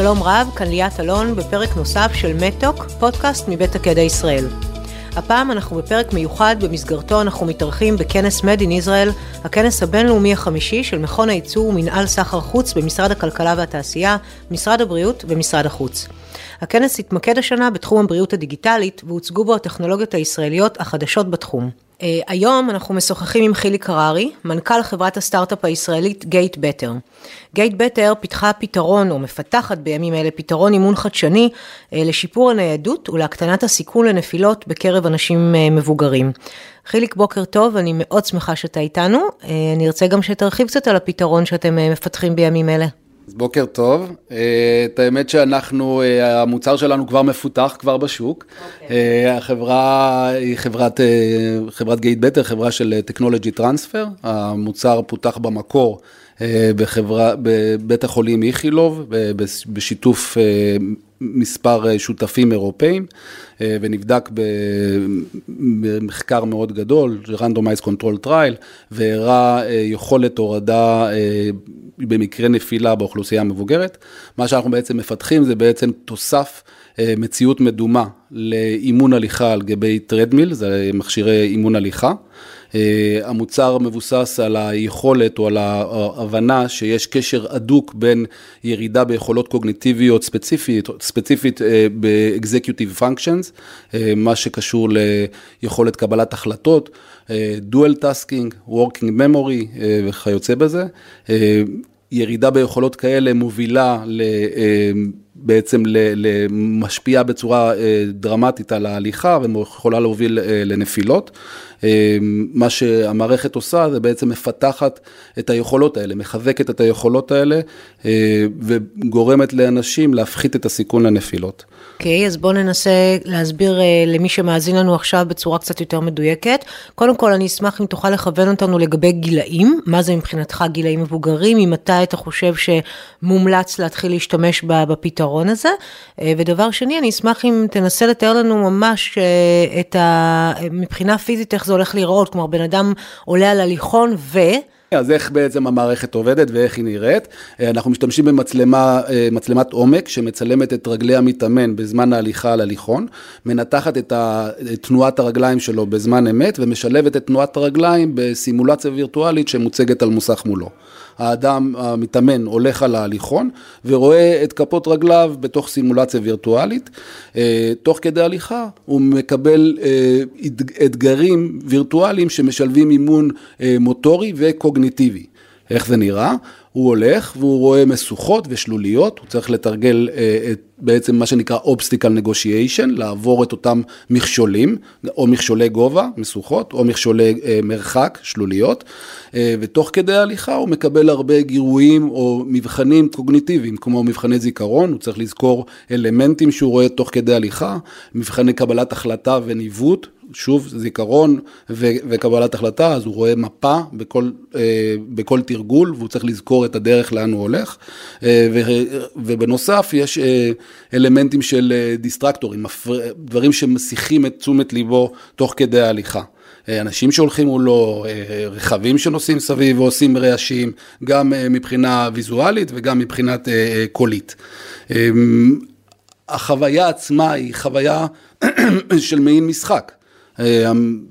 שלום רב, כאן ליאת אלון בפרק נוסף של מטוק, פודקאסט מבית הקדע ישראל. הפעם אנחנו בפרק מיוחד, במסגרתו אנחנו מתארחים בכנס Made in Israel, הכנס הבינלאומי החמישי של מכון הייצור ומנהל סחר חוץ במשרד הכלכלה והתעשייה, משרד הבריאות ומשרד החוץ. הכנס התמקד השנה בתחום הבריאות הדיגיטלית, והוצגו בו הטכנולוגיות הישראליות החדשות בתחום. Uh, היום אנחנו משוחחים עם חיליק הררי, מנכ"ל חברת הסטארט-אפ הישראלית גייט בטר. גייט בטר פיתחה פתרון, או מפתחת בימים אלה, פתרון אימון חדשני uh, לשיפור הניידות ולהקטנת הסיכון לנפילות בקרב אנשים uh, מבוגרים. חיליק, בוקר טוב, אני מאוד שמחה שאתה איתנו. אני ארצה גם שתרחיב קצת על הפתרון שאתם מפתחים בימים אלה. אז בוקר טוב, אה, את האמת שאנחנו, אה, המוצר שלנו כבר מפותח כבר בשוק. Okay. אוקיי. אה, החברה היא חברת, חברת גייט בטר, חברה של טכנולוגי טרנספר, המוצר פותח במקור בחברה, בבית החולים איכילוב, בשיתוף מספר שותפים אירופאים, ונבדק במחקר מאוד גדול, Randomized Control Trial, והראה יכולת הורדה במקרה נפילה באוכלוסייה המבוגרת. מה שאנחנו בעצם מפתחים זה בעצם תוסף אה, מציאות מדומה לאימון הליכה על גבי טרדמיל, זה מכשירי אימון הליכה. אה, המוצר מבוסס על היכולת או על ההבנה שיש קשר הדוק בין ירידה ביכולות קוגניטיביות ספציפית, ספציפית אה, ב-executive functions, מה שקשור ליכולת קבלת החלטות, dual tasking, working memory וכיוצא בזה. ירידה ביכולות כאלה מובילה ל, אה, בעצם למשפיעה בצורה אה, דרמטית על ההליכה ויכולה להוביל אה, לנפילות. מה שהמערכת עושה זה בעצם מפתחת את היכולות האלה, מחזקת את היכולות האלה וגורמת לאנשים להפחית את הסיכון לנפילות. אוקיי, okay, אז בואו ננסה להסביר למי שמאזין לנו עכשיו בצורה קצת יותר מדויקת. קודם כל, אני אשמח אם תוכל לכוון אותנו לגבי גילאים, מה זה מבחינתך גילאים מבוגרים, ממתי אתה חושב שמומלץ להתחיל להשתמש בפתרון הזה. Uh, ודבר שני, אני אשמח אם תנסה לתאר לנו ממש uh, את ה... מבחינה פיזית, איך זה הולך להיראות, כלומר, בן אדם עולה על הליכון ו... אז איך בעצם המערכת עובדת ואיך היא נראית? אה, אנחנו משתמשים במצלמה, אה, מצלמת עומק שמצלמת את רגלי המתאמן בזמן ההליכה על הליכון, מנתחת את תנועת הרגליים שלו בזמן אמת ומשלבת את תנועת הרגליים בסימולציה וירטואלית שמוצגת על מוסך מולו. האדם המתאמן הולך על ההליכון ורואה את כפות רגליו בתוך סימולציה וירטואלית. אה, תוך כדי הליכה הוא מקבל אתגרים וירטואליים שמשלבים אימון מוטורי וקוגניטיבי. איך זה נראה? הוא הולך והוא רואה משוכות ושלוליות, הוא צריך לתרגל אה, את בעצם מה שנקרא Obstacle Negotiation, לעבור את אותם מכשולים, או מכשולי גובה, משוכות, או מכשולי אה, מרחק, שלוליות, אה, ותוך כדי ההליכה הוא מקבל הרבה גירויים או מבחנים קוגניטיביים, כמו מבחני זיכרון, הוא צריך לזכור אלמנטים שהוא רואה תוך כדי הליכה, מבחני קבלת החלטה וניווט, שוב, זיכרון ו- וקבלת החלטה, אז הוא רואה מפה בכל, אה, בכל תרגול, והוא צריך לזכור את הדרך לאן הוא הולך. אה, ו- ובנוסף, יש אה, אלמנטים של אה, דיסטרקטורים, דברים שמסיחים את תשומת ליבו תוך כדי ההליכה. אה, אנשים שהולכים מולו, אה, רכבים שנוסעים סביב ועושים רעשים, גם מבחינה ויזואלית וגם מבחינת קולית. החוויה עצמה היא חוויה של מעין משחק.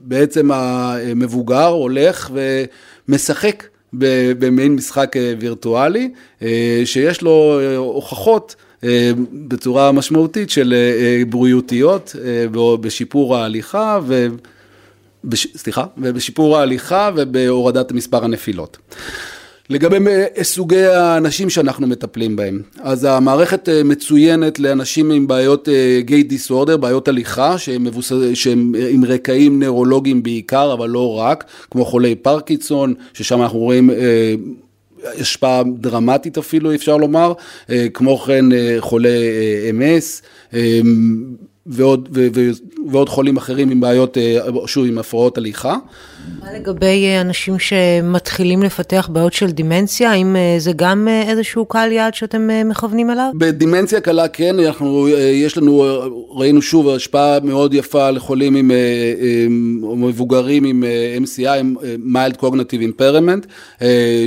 בעצם המבוגר הולך ומשחק במעין משחק וירטואלי, שיש לו הוכחות אה, בצורה משמעותית של אה, בריאותיות אה, בשיפור ההליכה ו... בש... סליחה, ובשיפור ההליכה ובהורדת מספר הנפילות. לגבי סוגי האנשים שאנחנו מטפלים בהם, אז המערכת מצוינת לאנשים עם בעיות גיי דיסורדר, בעיות הליכה, שהם, מבוס... שהם עם רקעים נוירולוגיים בעיקר, אבל לא רק, כמו חולי פרקינסון, ששם אנחנו רואים השפעה דרמטית אפילו, אפשר לומר, אה, כמו כן אה, חולי MS, אה, ועוד, ו, ו, ועוד חולים אחרים עם בעיות, שוב, עם הפרעות הליכה. מה לגבי אנשים שמתחילים לפתח בעיות של דימנציה, האם זה גם איזשהו קהל יעד שאתם מכוונים אליו? בדימנציה קלה כן, אנחנו, יש לנו, ראינו שוב השפעה מאוד יפה לחולים עם, עם מבוגרים עם MCI, עם מיילד קוגנטיב אימפרמנט,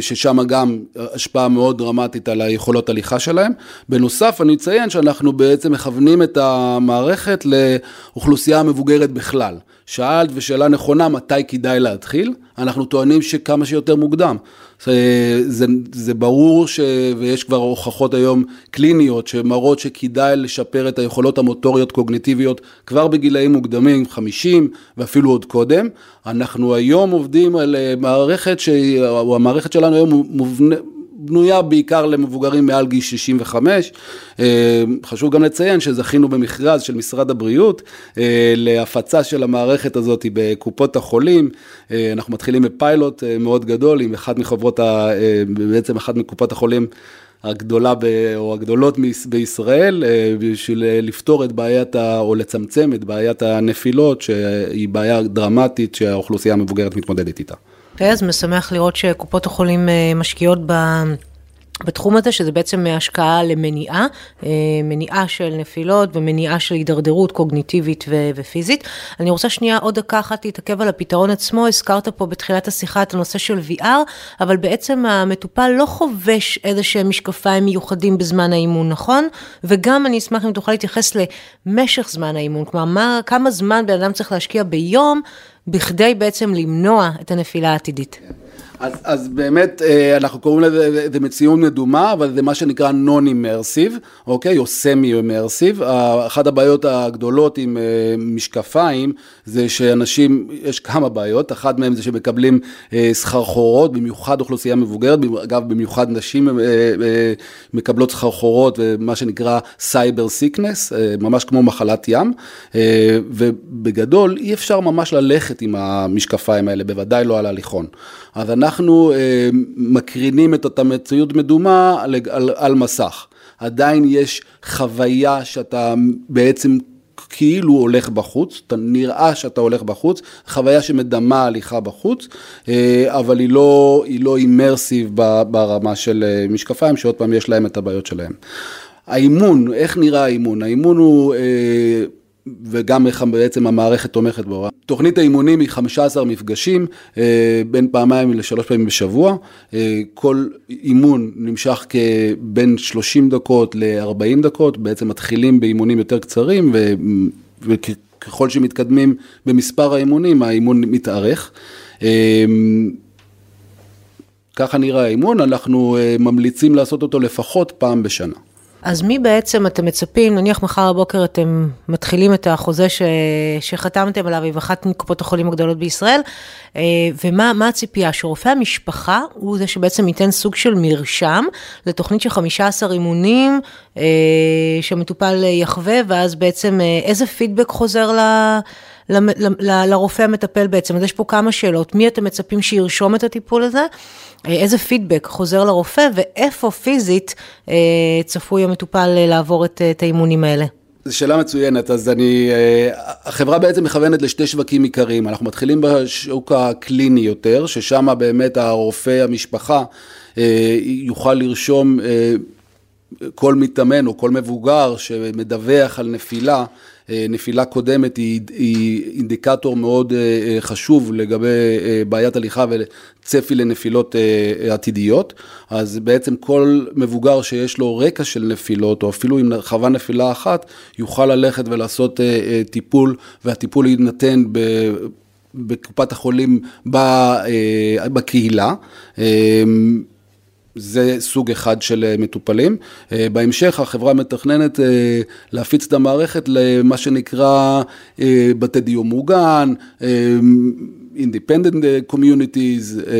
ששם גם השפעה מאוד דרמטית על היכולות הליכה שלהם. בנוסף, אני אציין שאנחנו בעצם מכוונים את המערכת לאוכלוסייה מבוגרת בכלל. שאלת ושאלה נכונה, מתי כדאי להתחיל? אנחנו טוענים שכמה שיותר מוקדם. זה, זה, זה ברור ש... ויש כבר הוכחות היום קליניות שמראות שכדאי לשפר את היכולות המוטוריות קוגניטיביות כבר בגילאים מוקדמים, 50 ואפילו עוד קודם. אנחנו היום עובדים על מערכת, ש... המערכת שלנו היום מובנה... בנויה בעיקר למבוגרים מעל גיל 65. אה, חשוב גם לציין שזכינו במכרז של משרד הבריאות אה, להפצה של המערכת הזאת בקופות החולים. אה, אנחנו מתחילים בפיילוט מאוד גדול עם אחת מחברות, ה, בעצם אחת מקופות החולים. הגדולה ב, או הגדולות בישראל בשביל לפתור את בעיית, ה, או לצמצם את בעיית הנפילות, שהיא בעיה דרמטית שהאוכלוסייה המבוגרת מתמודדת איתה. אוקיי, אז משמח לראות שקופות החולים אה, משקיעות ב... בתחום הזה, שזה בעצם השקעה למניעה, אה, מניעה של נפילות ומניעה של הידרדרות קוגניטיבית ו- ופיזית. אני רוצה שנייה עוד דקה אחת להתעכב על הפתרון עצמו, הזכרת פה בתחילת השיחה את הנושא של VR, אבל בעצם המטופל לא חובש איזה שהם משקפיים מיוחדים בזמן האימון, נכון? וגם אני אשמח אם תוכל להתייחס למשך זמן האימון, כלומר, מה, כמה זמן בן אדם צריך להשקיע ביום בכדי בעצם למנוע את הנפילה העתידית. אז, אז באמת, אה, אנחנו קוראים לזה, זה מציאות מדומה, אבל זה מה שנקרא non-immersive, אוקיי? או semi-immersive. אחת הבעיות הגדולות עם אה, משקפיים, זה שאנשים, יש כמה בעיות, אחת מהן זה שמקבלים אה, סחרחורות, במיוחד אוכלוסייה מבוגרת, אגב, במיוחד נשים מקבלות סחרחורות, ומה שנקרא סייבר סיקנס, ממש כמו מחלת ים, ובגדול, אי אפשר ממש ללכת עם המשקפיים האלה, בוודאי לא על הליכון. אז אנחנו אה, מקרינים את אותה מציאות מדומה על, על, על מסך. עדיין יש חוויה שאתה בעצם כאילו הולך בחוץ, אתה נראה שאתה הולך בחוץ, חוויה שמדמה הליכה בחוץ, אה, אבל היא לא, היא לא אימרסיב ברמה של אה, משקפיים, שעוד פעם יש להם את הבעיות שלהם. האימון, איך נראה האימון? האימון הוא... וגם איך בעצם המערכת תומכת בו. תוכנית האימונים היא 15 מפגשים, אה, בין פעמיים לשלוש פעמים בשבוע. אה, כל אימון נמשך כבין 30 דקות ל-40 דקות, בעצם מתחילים באימונים יותר קצרים, וככל שמתקדמים במספר האימונים, האימון מתארך. אה, ככה נראה האימון, אנחנו ממליצים לעשות אותו לפחות פעם בשנה. אז מי בעצם אתם מצפים, נניח מחר בבוקר אתם מתחילים את החוזה ש... שחתמתם עליו עם אחת מקופות החולים הגדולות בישראל, אה, ומה הציפייה? שרופא המשפחה הוא זה שבעצם ייתן סוג של מרשם לתוכנית של 15 אימונים אה, שהמטופל יחווה, ואז בעצם אה, איזה פידבק חוזר ל... לרופא המטפל בעצם. אז יש פה כמה שאלות, מי אתם מצפים שירשום את הטיפול הזה? איזה פידבק חוזר לרופא ואיפה פיזית אה, צפוי המטופל אה, לעבור את, את האימונים האלה? זו שאלה מצוינת, אז אני, אה, החברה בעצם מכוונת לשתי שווקים עיקריים, אנחנו מתחילים בשוק הקליני יותר, ששם באמת הרופא המשפחה יוכל לרשום כל מתאמן או כל מבוגר שמדווח על נפילה, אה, נפילה קודמת היא, היא אינדיקטור מאוד אה, אה, חשוב לגבי בעיית הליכה וצפי לנפילות עתידיות. אז בעצם כל מבוגר שיש לו רקע של נפילות, או אפילו אם חווה נפילה אחת, יוכל ללכת ולעשות טיפול, והטיפול יינתן ב... בקופת החולים בקהילה. זה סוג אחד של אה, מטופלים. אה, בהמשך החברה מתכננת אה, להפיץ את המערכת למה שנקרא בתי דיור מוגן, Independent Communities,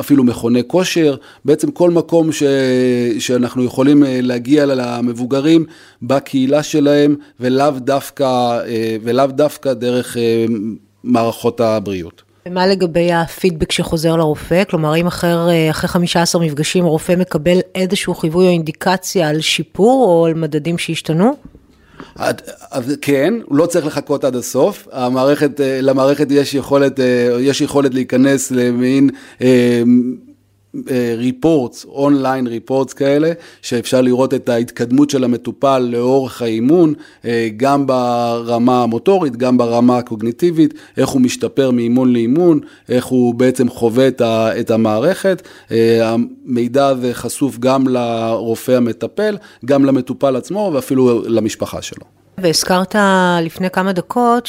אפילו מכוני כושר, בעצם כל מקום ש, שאנחנו יכולים להגיע למבוגרים בקהילה שלהם ולאו דווקא, ולאו דווקא דרך מערכות הבריאות. ומה לגבי הפידבק שחוזר לרופא? כלומר, אם אחר, אחרי 15 מפגשים הרופא מקבל איזשהו חיווי או אינדיקציה על שיפור או על מדדים שהשתנו? אז כן, הוא לא צריך לחכות עד הסוף, המערכת, למערכת יש יכולת, יש יכולת להיכנס למין ריפורטס, אונליין ריפורטס כאלה, שאפשר לראות את ההתקדמות של המטופל לאורך האימון, אה, גם ברמה המוטורית, גם ברמה הקוגניטיבית, איך הוא משתפר מאימון לאימון, איך הוא בעצם חווה את המערכת. אה, המידע הזה חשוף גם לרופא המטפל, גם למטופל עצמו ואפילו למשפחה שלו. והזכרת לפני כמה דקות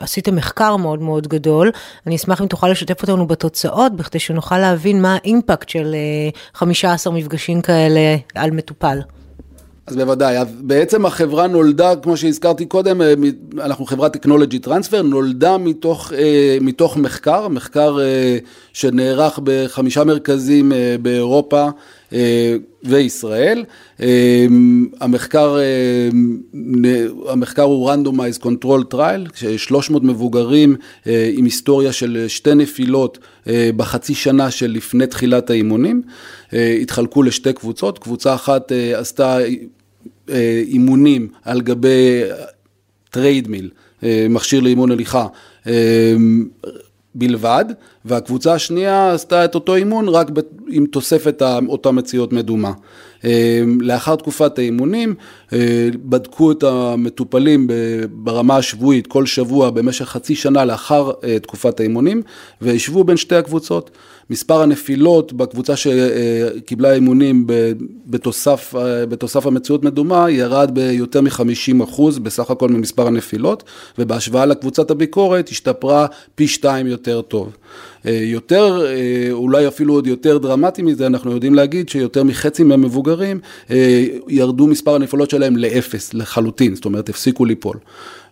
שעשיתם מחקר מאוד מאוד גדול. אני אשמח אם תוכל לשתף אותנו בתוצאות, בכדי שנוכל להבין מה האימפקט של 15 מפגשים כאלה על מטופל. אז בוודאי, בעצם החברה נולדה, כמו שהזכרתי קודם, אה, אנחנו חברת טכנולוגי טרנספר, נולדה מתוך, אה, מתוך מחקר, מחקר אה, שנערך בחמישה מרכזים באירופה וישראל. המחקר, המחקר הוא Randomized Control Trial, 300 מבוגרים עם היסטוריה של שתי נפילות בחצי שנה שלפני תחילת האימונים, התחלקו לשתי קבוצות, קבוצה אחת עשתה אה, אימונים על גבי treadmill, אה, מכשיר לאימון הליכה, אה, בלבד, והקבוצה השנייה עשתה את אותו אימון רק עם תוספת אותה מציאות מדומה. לאחר תקופת האימונים, בדקו את המטופלים ברמה השבועית כל שבוע במשך חצי שנה לאחר תקופת האימונים, והשוו בין שתי הקבוצות. מספר הנפילות בקבוצה שקיבלה אימונים בתוסף, בתוסף המציאות מדומה ירד ביותר מ-50% בסך הכל ממספר הנפילות, ובהשוואה לקבוצת הביקורת השתפרה פי שתיים יותר טוב. יותר, אולי אפילו עוד יותר דרמטי מזה, אנחנו יודעים להגיד שיותר מחצי מהמבוגרים ירדו מספר הנפילות שלהם לאפס לחלוטין, זאת אומרת הפסיקו ליפול.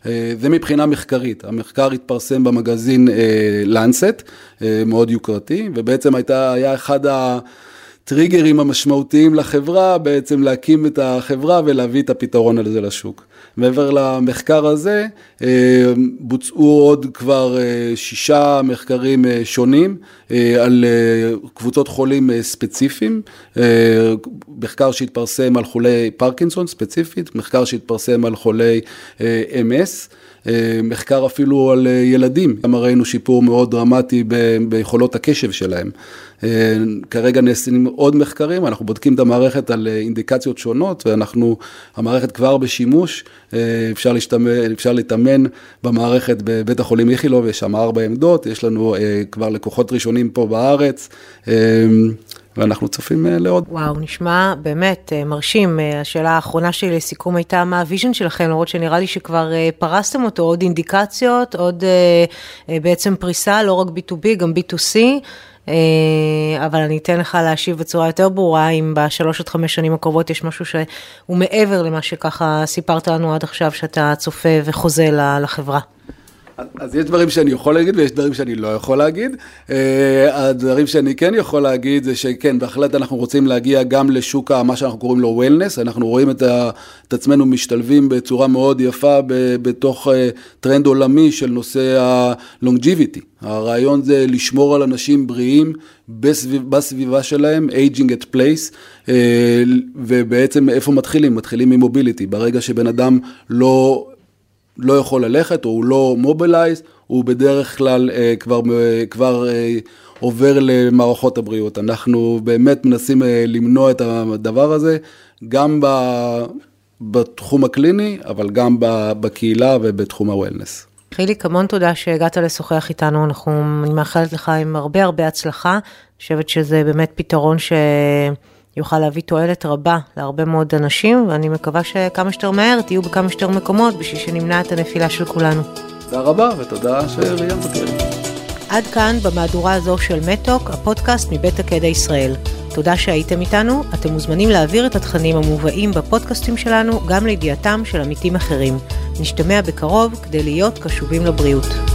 אה, זה מבחינה מחקרית, המחקר התפרסם במגזין לנסט, אה, אה, מאוד יוקרתי, ובעצם הייתה, היה אחד ה... הטריגרים המשמעותיים לחברה, בעצם להקים את החברה ולהביא את הפתרון על זה לשוק. מעבר למחקר הזה, בוצעו עוד כבר שישה מחקרים שונים על קבוצות חולים ספציפיים, מחקר שהתפרסם על חולי פרקינסון ספציפית, מחקר שהתפרסם על חולי MS. אה, מחקר אפילו על אה, ילדים, גם ראינו שיפור מאוד דרמטי ביכולות הקשב שלהם. אה, כרגע נעשים עוד מחקרים, אנחנו בודקים את המערכת על אינדיקציות שונות, ואנחנו, המערכת כבר בשימוש, אפשר, להשתמש, אפשר להתאמן במערכת בבית החולים איכילוב, יש שם ארבע עמדות, יש לנו כבר לקוחות ראשונים פה בארץ. ואנחנו צופים אה, לעוד. וואו, נשמע באמת אה, מרשים. אה, השאלה האחרונה שלי לסיכום הייתה מה ה vision שלכם, למרות שנראה לי שכבר פרסתם אותו, עוד אינדיקציות, עוד בעצם פריסה, לא רק B2B, גם B2C. אבל אני אתן לך להשיב בצורה יותר ברורה, אם בשלוש עד חמש שנים הקרובות יש משהו שהוא מעבר למה שככה סיפרת לנו עד עכשיו, שאתה צופה וחוזה לחברה. אז יש דברים שאני יכול להגיד ויש דברים שאני לא יכול להגיד. אה, הדברים שאני כן יכול להגיד זה שכן, בהחלט אנחנו רוצים להגיע גם לשוק מה שאנחנו קוראים לו וולנס, אנחנו רואים את, ה, את עצמנו משתלבים בצורה מאוד יפה בתוך אה, טרנד עולמי של נושא ה-longevity. הרעיון זה לשמור על אנשים בריאים בסביב, בסביבה שלהם, aging at place, אה, ובעצם איפה מתחילים? מתחילים ממוביליטי. ברגע שבן אדם לא... לא יכול ללכת או הוא לא מובילייז, הוא בדרך כלל אה, כבר, אה, כבר אה, עובר למערכות הבריאות. אנחנו באמת מנסים אה, למנוע את הדבר הזה, גם ב, בתחום הקליני, אבל גם בקהילה ובתחום הוולנס. חיליק, המון תודה שהגעת לשוחח איתנו, אנחנו, אני מאחלת לך עם הרבה הרבה הצלחה, אני חושבת שזה באמת פתרון ש... יוכל להביא תועלת רבה להרבה מאוד אנשים, ואני מקווה שכמה שיותר מהר תהיו בכמה שיותר מקומות בשביל שנמנע את הנפילה של כולנו. תודה רבה ותודה שראיינת אותי. עד כאן במהדורה הזו של מתוק, הפודקאסט מבית הקדע ישראל. תודה שהייתם איתנו, אתם מוזמנים להעביר את התכנים המובאים בפודקאסטים שלנו גם לידיעתם של עמיתים אחרים. נשתמע בקרוב כדי להיות קשובים לבריאות.